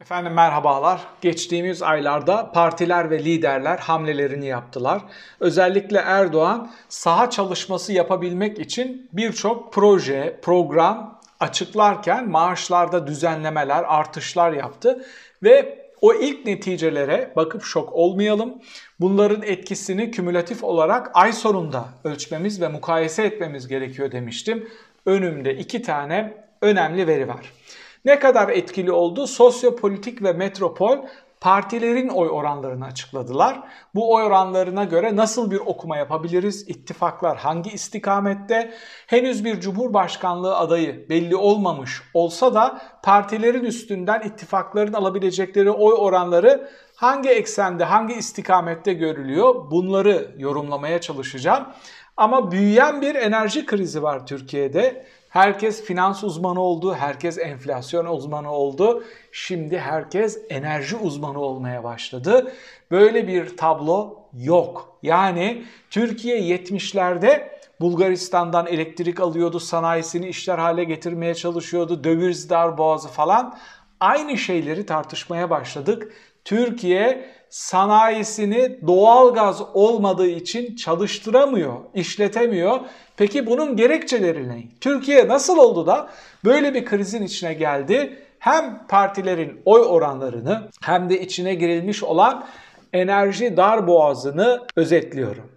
Efendim merhabalar. Geçtiğimiz aylarda partiler ve liderler hamlelerini yaptılar. Özellikle Erdoğan saha çalışması yapabilmek için birçok proje, program açıklarken maaşlarda düzenlemeler, artışlar yaptı ve o ilk neticelere bakıp şok olmayalım. Bunların etkisini kümülatif olarak ay sonunda ölçmemiz ve mukayese etmemiz gerekiyor demiştim. Önümde iki tane önemli veri var. Ne kadar etkili oldu? Sosyopolitik ve metropol partilerin oy oranlarını açıkladılar. Bu oy oranlarına göre nasıl bir okuma yapabiliriz? İttifaklar hangi istikamette? Henüz bir cumhurbaşkanlığı adayı belli olmamış olsa da partilerin üstünden ittifakların alabilecekleri oy oranları hangi eksende, hangi istikamette görülüyor? Bunları yorumlamaya çalışacağım. Ama büyüyen bir enerji krizi var Türkiye'de. Herkes finans uzmanı oldu, herkes enflasyon uzmanı oldu. Şimdi herkes enerji uzmanı olmaya başladı. Böyle bir tablo yok. Yani Türkiye 70'lerde Bulgaristan'dan elektrik alıyordu, sanayisini işler hale getirmeye çalışıyordu, döviz dar boğazı falan. Aynı şeyleri tartışmaya başladık. Türkiye sanayisini doğal gaz olmadığı için çalıştıramıyor, işletemiyor. Peki bunun gerekçeleri ne? Türkiye nasıl oldu da böyle bir krizin içine geldi? Hem partilerin oy oranlarını hem de içine girilmiş olan enerji dar boğazını özetliyorum.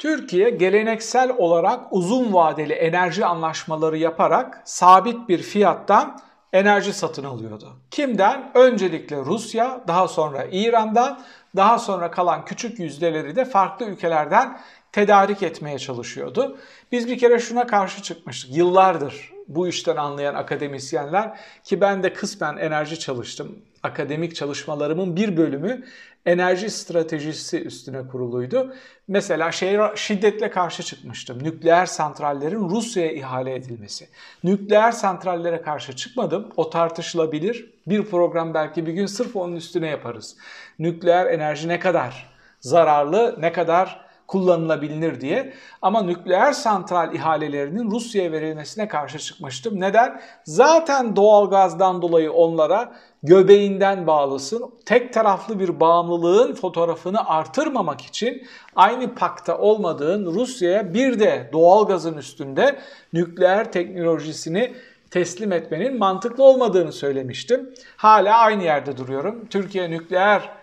Türkiye geleneksel olarak uzun vadeli enerji anlaşmaları yaparak sabit bir fiyattan enerji satın alıyordu. Kimden? Öncelikle Rusya, daha sonra İran'dan, daha sonra kalan küçük yüzdeleri de farklı ülkelerden tedarik etmeye çalışıyordu. Biz bir kere şuna karşı çıkmıştık. Yıllardır bu işten anlayan akademisyenler ki ben de kısmen enerji çalıştım. Akademik çalışmalarımın bir bölümü enerji stratejisi üstüne kuruluydu. Mesela şey şiddetle karşı çıkmıştım. Nükleer santrallerin Rusya'ya ihale edilmesi. Nükleer santrallere karşı çıkmadım. O tartışılabilir. Bir program belki bir gün sırf onun üstüne yaparız. Nükleer enerji ne kadar zararlı, ne kadar kullanılabilir diye. Ama nükleer santral ihalelerinin Rusya'ya verilmesine karşı çıkmıştım. Neden? Zaten doğal gazdan dolayı onlara göbeğinden bağlısın. Tek taraflı bir bağımlılığın fotoğrafını artırmamak için aynı pakta olmadığın Rusya'ya bir de doğal gazın üstünde nükleer teknolojisini teslim etmenin mantıklı olmadığını söylemiştim. Hala aynı yerde duruyorum. Türkiye nükleer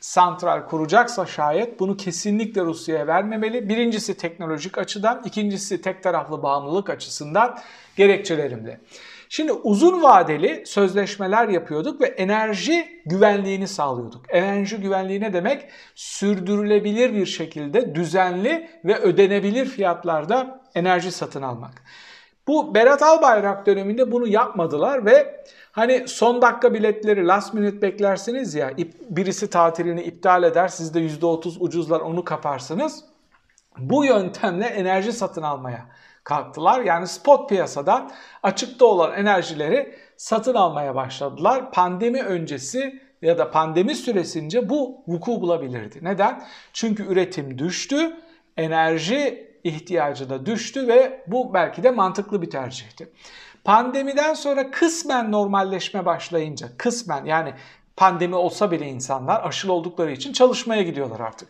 santral kuracaksa şayet bunu kesinlikle Rusya'ya vermemeli. Birincisi teknolojik açıdan, ikincisi tek taraflı bağımlılık açısından gerekçelerimde. Şimdi uzun vadeli sözleşmeler yapıyorduk ve enerji güvenliğini sağlıyorduk. Enerji güvenliği ne demek? Sürdürülebilir bir şekilde düzenli ve ödenebilir fiyatlarda enerji satın almak. Bu Berat Albayrak döneminde bunu yapmadılar ve hani son dakika biletleri last minute beklersiniz ya birisi tatilini iptal eder siz de %30 ucuzlar onu kaparsınız. Bu yöntemle enerji satın almaya kalktılar. Yani spot piyasadan açıkta olan enerjileri satın almaya başladılar. Pandemi öncesi ya da pandemi süresince bu vuku bulabilirdi. Neden? Çünkü üretim düştü, enerji ihtiyacı da düştü ve bu belki de mantıklı bir tercihti. Pandemiden sonra kısmen normalleşme başlayınca, kısmen yani pandemi olsa bile insanlar aşılı oldukları için çalışmaya gidiyorlar artık.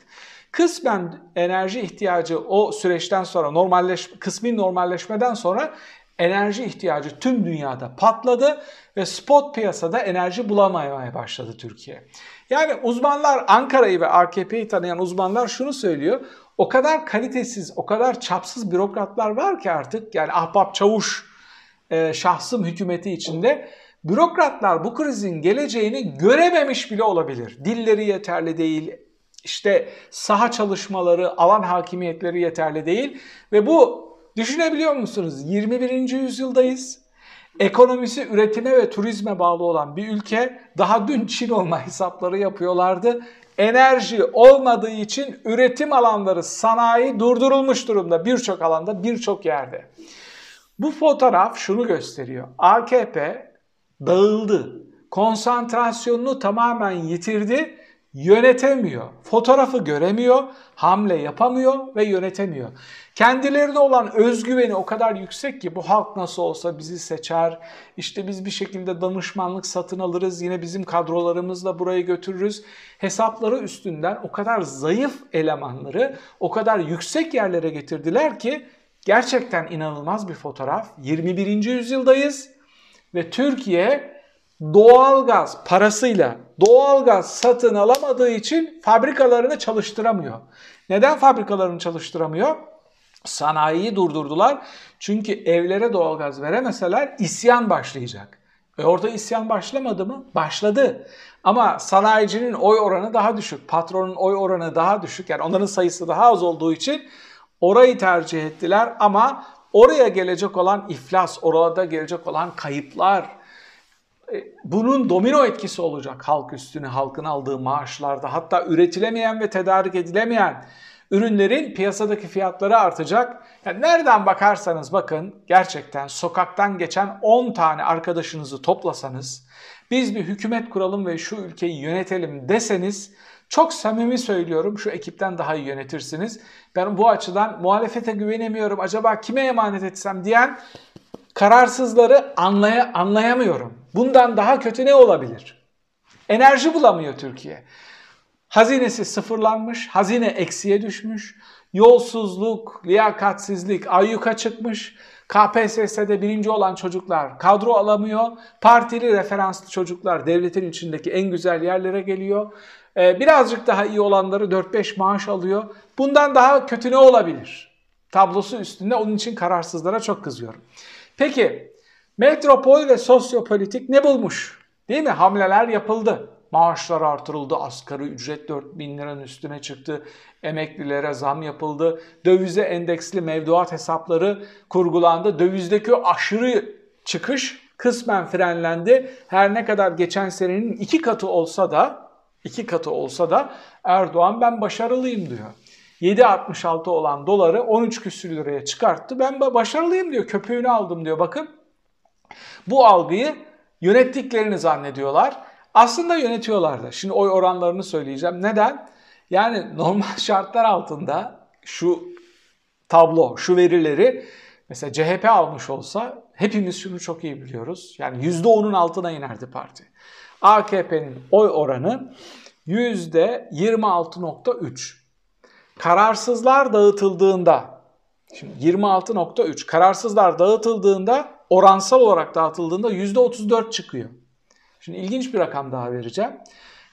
Kısmen enerji ihtiyacı o süreçten sonra normalleş kısmi normalleşmeden sonra enerji ihtiyacı tüm dünyada patladı ve spot piyasada enerji bulamamaya başladı Türkiye. Yani uzmanlar Ankara'yı ve AKP'yi tanıyan uzmanlar şunu söylüyor o kadar kalitesiz, o kadar çapsız bürokratlar var ki artık yani ahbap çavuş e, şahsım hükümeti içinde bürokratlar bu krizin geleceğini görememiş bile olabilir. Dilleri yeterli değil, işte saha çalışmaları, alan hakimiyetleri yeterli değil ve bu düşünebiliyor musunuz? 21. yüzyıldayız. Ekonomisi üretime ve turizme bağlı olan bir ülke daha dün Çin olma hesapları yapıyorlardı enerji olmadığı için üretim alanları, sanayi durdurulmuş durumda birçok alanda, birçok yerde. Bu fotoğraf şunu gösteriyor. AKP dağıldı. Konsantrasyonunu tamamen yitirdi. Yönetemiyor. Fotoğrafı göremiyor, hamle yapamıyor ve yönetemiyor. Kendilerine olan özgüveni o kadar yüksek ki bu halk nasıl olsa bizi seçer. İşte biz bir şekilde danışmanlık satın alırız. Yine bizim kadrolarımızla burayı götürürüz. Hesapları üstünden o kadar zayıf elemanları o kadar yüksek yerlere getirdiler ki gerçekten inanılmaz bir fotoğraf. 21. yüzyıldayız ve Türkiye doğalgaz parasıyla doğalgaz satın alamadığı için fabrikalarını çalıştıramıyor. Neden fabrikalarını çalıştıramıyor? Sanayiyi durdurdular. Çünkü evlere doğalgaz veremeseler isyan başlayacak. E orada isyan başlamadı mı? Başladı. Ama sanayicinin oy oranı daha düşük, patronun oy oranı daha düşük. Yani onların sayısı daha az olduğu için orayı tercih ettiler ama oraya gelecek olan iflas, orada gelecek olan kayıplar, bunun domino etkisi olacak halk üstüne, halkın aldığı maaşlarda. Hatta üretilemeyen ve tedarik edilemeyen ürünlerin piyasadaki fiyatları artacak. Yani nereden bakarsanız bakın gerçekten sokaktan geçen 10 tane arkadaşınızı toplasanız biz bir hükümet kuralım ve şu ülkeyi yönetelim deseniz çok samimi söylüyorum şu ekipten daha iyi yönetirsiniz. Ben bu açıdan muhalefete güvenemiyorum acaba kime emanet etsem diyen kararsızları anlaya, anlayamıyorum. Bundan daha kötü ne olabilir? Enerji bulamıyor Türkiye. Hazinesi sıfırlanmış, hazine eksiye düşmüş, yolsuzluk, liyakatsizlik ayyuka çıkmış, KPSS'de birinci olan çocuklar kadro alamıyor, partili referanslı çocuklar devletin içindeki en güzel yerlere geliyor, ee, birazcık daha iyi olanları 4-5 maaş alıyor. Bundan daha kötü ne olabilir? Tablosu üstünde onun için kararsızlara çok kızıyorum. Peki metropol ve sosyopolitik ne bulmuş? Değil mi? Hamleler yapıldı. Maaşlar artırıldı, asgari ücret 4 bin liranın üstüne çıktı, emeklilere zam yapıldı, dövize endeksli mevduat hesapları kurgulandı, dövizdeki aşırı çıkış kısmen frenlendi. Her ne kadar geçen senenin iki katı olsa da, iki katı olsa da Erdoğan ben başarılıyım diyor. 7.66 olan doları 13 küsür liraya çıkarttı. Ben başarılıyım diyor. Köpüğünü aldım diyor. Bakın bu algıyı yönettiklerini zannediyorlar. Aslında yönetiyorlar da. Şimdi oy oranlarını söyleyeceğim. Neden? Yani normal şartlar altında şu tablo, şu verileri mesela CHP almış olsa hepimiz şunu çok iyi biliyoruz. Yani %10'un altına inerdi parti. AKP'nin oy oranı %26.3. Kararsızlar dağıtıldığında, şimdi 26.3 kararsızlar dağıtıldığında oransal olarak dağıtıldığında %34 çıkıyor. Şimdi ilginç bir rakam daha vereceğim.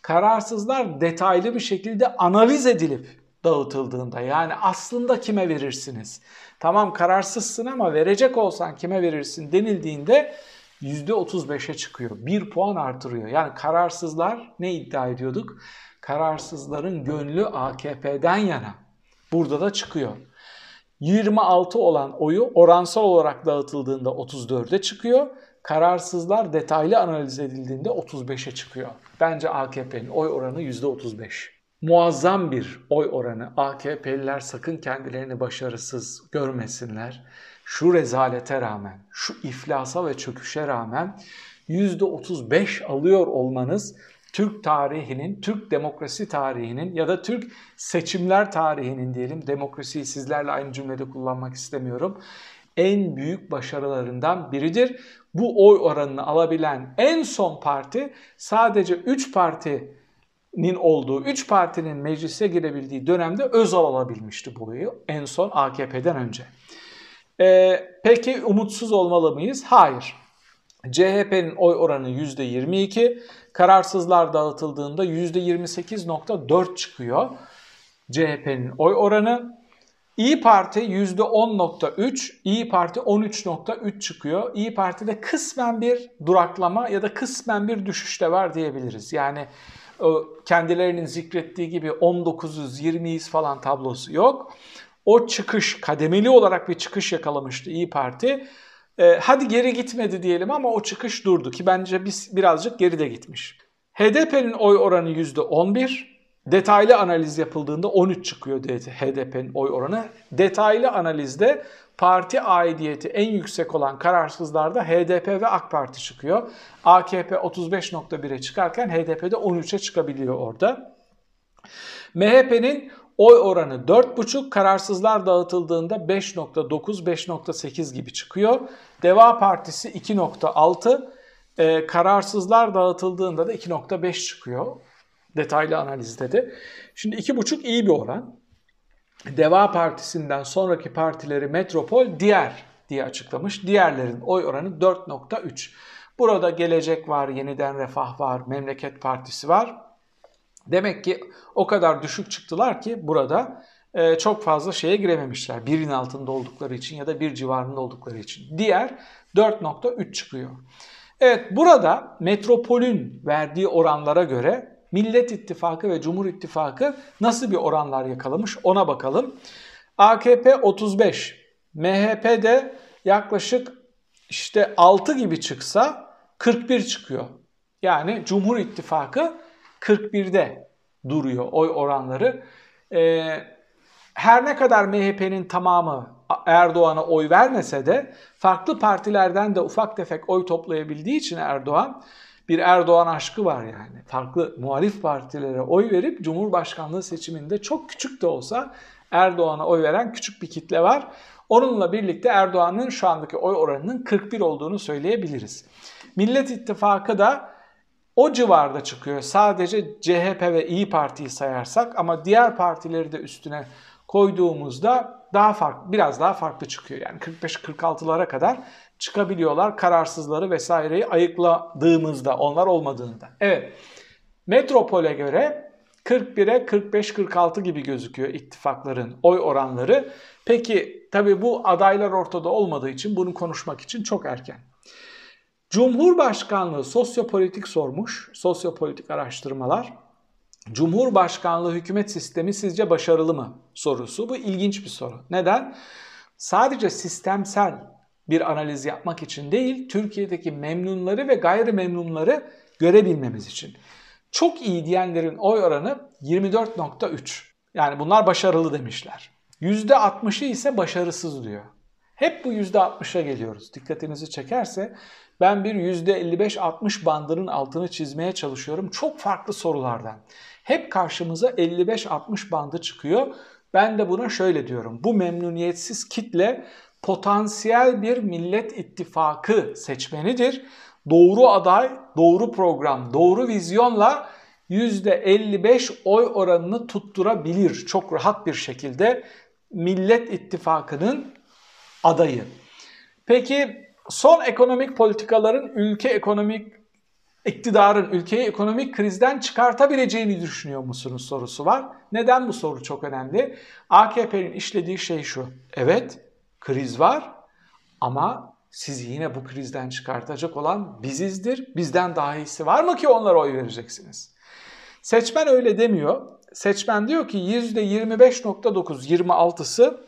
Kararsızlar detaylı bir şekilde analiz edilip dağıtıldığında yani aslında kime verirsiniz? Tamam kararsızsın ama verecek olsan kime verirsin denildiğinde %35'e çıkıyor. 1 puan artırıyor. Yani kararsızlar ne iddia ediyorduk? Kararsızların gönlü AKP'den yana. Burada da çıkıyor. 26 olan oyu oransal olarak dağıtıldığında 34'e çıkıyor. Kararsızlar detaylı analiz edildiğinde 35'e çıkıyor. Bence AKP'nin oy oranı %35. Muazzam bir oy oranı. AKP'liler sakın kendilerini başarısız görmesinler. Şu rezalete rağmen, şu iflasa ve çöküşe rağmen %35 alıyor olmanız Türk tarihinin, Türk demokrasi tarihinin ya da Türk seçimler tarihinin diyelim, demokrasiyi sizlerle aynı cümlede kullanmak istemiyorum, en büyük başarılarından biridir. Bu oy oranını alabilen en son parti sadece 3 partinin olduğu, 3 partinin meclise girebildiği dönemde Özal alabilmişti bu oyu en son AKP'den önce. Ee, peki umutsuz olmalı mıyız? Hayır. CHP'nin oy oranı %22, kararsızlar dağıtıldığında %28.4 çıkıyor. CHP'nin oy oranı. İyi Parti %10.3, İyi Parti 13.3 çıkıyor. İyi Parti'de kısmen bir duraklama ya da kısmen bir düşüş de var diyebiliriz. Yani kendilerinin zikrettiği gibi 19'uz, 20'yiz falan tablosu yok. O çıkış, kademeli olarak bir çıkış yakalamıştı İyi Parti. Ee, hadi geri gitmedi diyelim ama o çıkış durdu ki bence biz birazcık geride gitmiş. HDP'nin oy oranı %11, detaylı analiz yapıldığında 13 çıkıyor HDP'nin oy oranı. Detaylı analizde parti aidiyeti en yüksek olan kararsızlarda HDP ve AK Parti çıkıyor. AKP 35.1'e çıkarken HDP'de 13'e çıkabiliyor orada. MHP'nin oy oranı 4,5, kararsızlar dağıtıldığında 5,9, 5,8 gibi çıkıyor. Deva Partisi 2,6, e, kararsızlar dağıtıldığında da 2,5 çıkıyor. Detaylı analizde de. Şimdi 2,5 iyi bir oran. Deva Partisi'nden sonraki partileri Metropol diğer diye açıklamış. Diğerlerin oy oranı 4.3. Burada Gelecek var, Yeniden Refah var, Memleket Partisi var. Demek ki o kadar düşük çıktılar ki burada e, çok fazla şeye girememişler. Birin altında oldukları için ya da bir civarında oldukları için. Diğer 4.3 çıkıyor. Evet burada Metropol'ün verdiği oranlara göre Millet İttifakı ve Cumhur İttifakı nasıl bir oranlar yakalamış ona bakalım. AKP 35, MHP de yaklaşık işte 6 gibi çıksa 41 çıkıyor. Yani Cumhur İttifakı 41'de duruyor oy oranları. Ee, her ne kadar MHP'nin tamamı Erdoğan'a oy vermese de farklı partilerden de ufak tefek oy toplayabildiği için Erdoğan bir Erdoğan aşkı var yani. Farklı muhalif partilere oy verip Cumhurbaşkanlığı seçiminde çok küçük de olsa Erdoğan'a oy veren küçük bir kitle var. Onunla birlikte Erdoğan'ın şu andaki oy oranının 41 olduğunu söyleyebiliriz. Millet İttifakı da o civarda çıkıyor. Sadece CHP ve İyi Parti'yi sayarsak ama diğer partileri de üstüne koyduğumuzda daha farklı, biraz daha farklı çıkıyor. Yani 45-46'lara kadar çıkabiliyorlar kararsızları vesaireyi ayıkladığımızda onlar olmadığında. Evet metropole göre 41'e 45-46 gibi gözüküyor ittifakların oy oranları. Peki tabi bu adaylar ortada olmadığı için bunu konuşmak için çok erken. Cumhurbaşkanlığı sosyopolitik sormuş, sosyopolitik araştırmalar. Cumhurbaşkanlığı hükümet sistemi sizce başarılı mı sorusu. Bu ilginç bir soru. Neden? Sadece sistemsel bir analiz yapmak için değil, Türkiye'deki memnunları ve gayrimemnunları görebilmemiz için. Çok iyi diyenlerin oy oranı 24.3. Yani bunlar başarılı demişler. %60'ı ise başarısız diyor. Hep bu %60'a geliyoruz. Dikkatinizi çekerse ben bir %55-60 bandının altını çizmeye çalışıyorum. Çok farklı sorulardan. Hep karşımıza 55-60 bandı çıkıyor. Ben de buna şöyle diyorum. Bu memnuniyetsiz kitle potansiyel bir millet ittifakı seçmenidir. Doğru aday, doğru program, doğru vizyonla %55 oy oranını tutturabilir çok rahat bir şekilde Millet İttifakı'nın adayı. Peki son ekonomik politikaların ülke ekonomik iktidarın ülkeyi ekonomik krizden çıkartabileceğini düşünüyor musunuz sorusu var. Neden bu soru çok önemli? AKP'nin işlediği şey şu. Evet kriz var ama sizi yine bu krizden çıkartacak olan bizizdir. Bizden daha iyisi var mı ki onlara oy vereceksiniz? Seçmen öyle demiyor. Seçmen diyor ki %25.9, 26'sı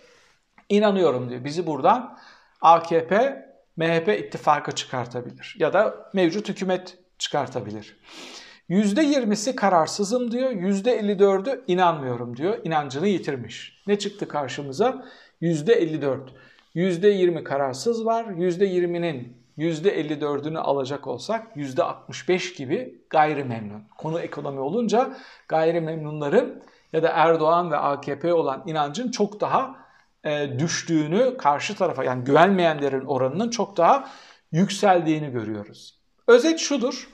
inanıyorum diyor. Bizi buradan AKP, MHP ittifakı çıkartabilir ya da mevcut hükümet çıkartabilir. %20'si kararsızım diyor, %54'ü inanmıyorum diyor. İnancını yitirmiş. Ne çıktı karşımıza? %54. %20 kararsız var. %20'nin %54'ünü alacak olsak %65 gibi gayrimemnun. Konu ekonomi olunca gayrimemnunların ya da Erdoğan ve AKP olan inancın çok daha e, düştüğünü karşı tarafa yani güvenmeyenlerin oranının çok daha yükseldiğini görüyoruz. Özet şudur.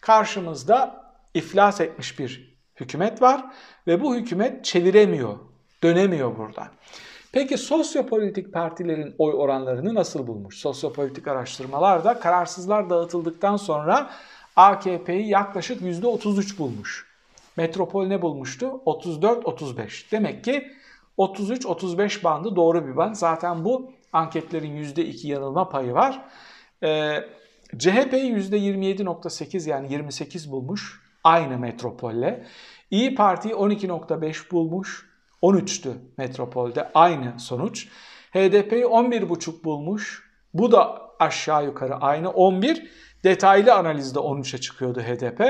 Karşımızda iflas etmiş bir hükümet var ve bu hükümet çeviremiyor, dönemiyor buradan. Peki sosyopolitik partilerin oy oranlarını nasıl bulmuş? Sosyopolitik araştırmalarda kararsızlar dağıtıldıktan sonra AKP'yi yaklaşık %33 bulmuş. Metropol ne bulmuştu? 34-35. Demek ki 33-35 bandı doğru bir band. Zaten bu anketlerin %2 yanılma payı var. Ee, CHP'yi %27.8 yani 28 bulmuş. Aynı metropolle. İyi Parti'yi 12.5 bulmuş. 13'tü metropolde aynı sonuç. HDP'yi 11,5 bulmuş. Bu da aşağı yukarı aynı 11. Detaylı analizde 13'e çıkıyordu HDP.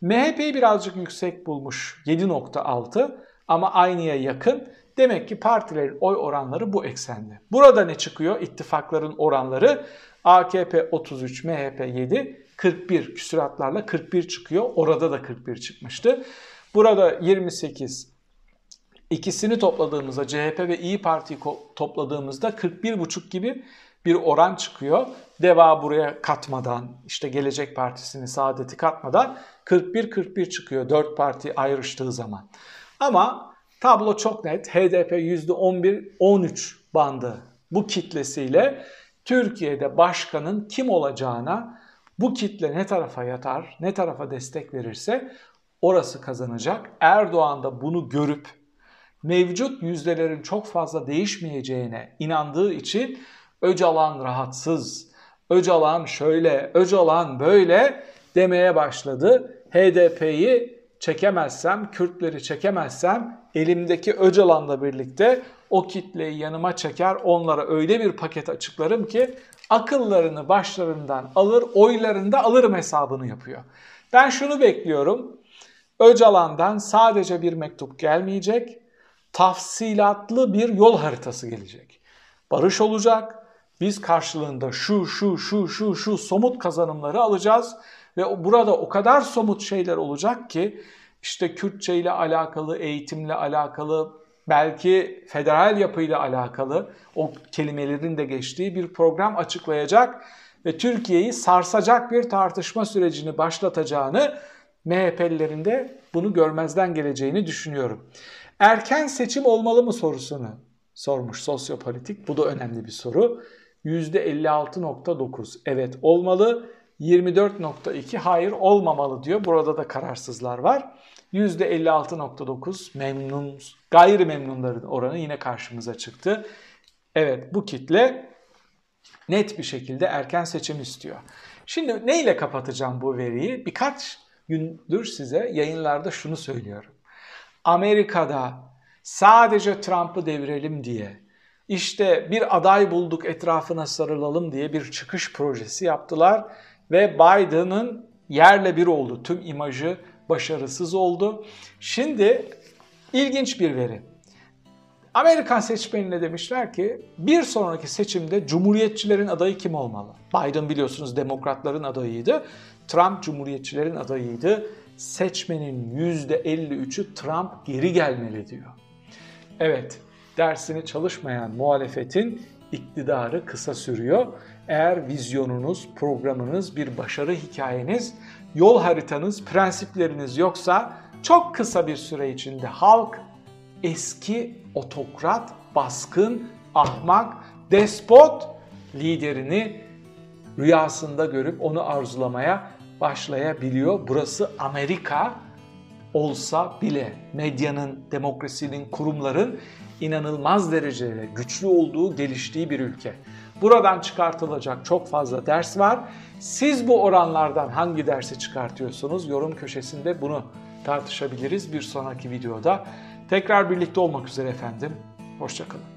MHP'yi birazcık yüksek bulmuş 7.6 ama aynıya yakın. Demek ki partilerin oy oranları bu eksende. Burada ne çıkıyor? İttifakların oranları AKP 33, MHP 7, 41 küsuratlarla 41 çıkıyor. Orada da 41 çıkmıştı. Burada 28. İkisini topladığımızda CHP ve İyi Parti'yi topladığımızda 41,5 gibi bir oran çıkıyor. Deva buraya katmadan, işte Gelecek Partisi'ni, Saadet'i katmadan 41-41 çıkıyor 4 parti ayrıştığı zaman. Ama tablo çok net. HDP %11-13 bandı bu kitlesiyle Türkiye'de başkanın kim olacağına bu kitle ne tarafa yatar, ne tarafa destek verirse orası kazanacak. Erdoğan da bunu görüp mevcut yüzdelerin çok fazla değişmeyeceğine inandığı için Öcalan rahatsız, Öcalan şöyle, Öcalan böyle demeye başladı. HDP'yi çekemezsem, Kürtleri çekemezsem elimdeki Öcalan'la birlikte o kitleyi yanıma çeker, onlara öyle bir paket açıklarım ki akıllarını başlarından alır, oylarını da alırım hesabını yapıyor. Ben şunu bekliyorum. Öcalan'dan sadece bir mektup gelmeyecek, tafsilatlı bir yol haritası gelecek. Barış olacak, biz karşılığında şu şu şu şu şu somut kazanımları alacağız ve burada o kadar somut şeyler olacak ki işte Kürtçe ile alakalı, eğitimle alakalı, belki federal yapıyla alakalı o kelimelerin de geçtiği bir program açıklayacak ve Türkiye'yi sarsacak bir tartışma sürecini başlatacağını MHP'lilerin de bunu görmezden geleceğini düşünüyorum. Erken seçim olmalı mı sorusunu sormuş sosyopolitik. Bu da önemli bir soru. %56.9 evet olmalı. 24.2 hayır olmamalı diyor. Burada da kararsızlar var. %56.9 memnun, gayri memnunların oranı yine karşımıza çıktı. Evet bu kitle net bir şekilde erken seçim istiyor. Şimdi neyle kapatacağım bu veriyi? Birkaç gündür size yayınlarda şunu söylüyorum. Amerika'da sadece Trump'ı devirelim diye işte bir aday bulduk etrafına sarılalım diye bir çıkış projesi yaptılar ve Biden'ın yerle bir oldu. Tüm imajı başarısız oldu. Şimdi ilginç bir veri. Amerikan seçmenine demişler ki bir sonraki seçimde Cumhuriyetçilerin adayı kim olmalı? Biden biliyorsunuz demokratların adayıydı. Trump Cumhuriyetçilerin adayıydı. Seçmenin %53'ü Trump geri gelmeli diyor. Evet, dersini çalışmayan muhalefetin iktidarı kısa sürüyor. Eğer vizyonunuz, programınız, bir başarı hikayeniz, yol haritanız, prensipleriniz yoksa çok kısa bir süre içinde halk eski otokrat, baskın, ahmak, despot liderini rüyasında görüp onu arzulamaya başlayabiliyor. Burası Amerika olsa bile medyanın, demokrasinin, kurumların inanılmaz derecede güçlü olduğu, geliştiği bir ülke. Buradan çıkartılacak çok fazla ders var. Siz bu oranlardan hangi dersi çıkartıyorsunuz? Yorum köşesinde bunu tartışabiliriz bir sonraki videoda. Tekrar birlikte olmak üzere efendim. Hoşçakalın.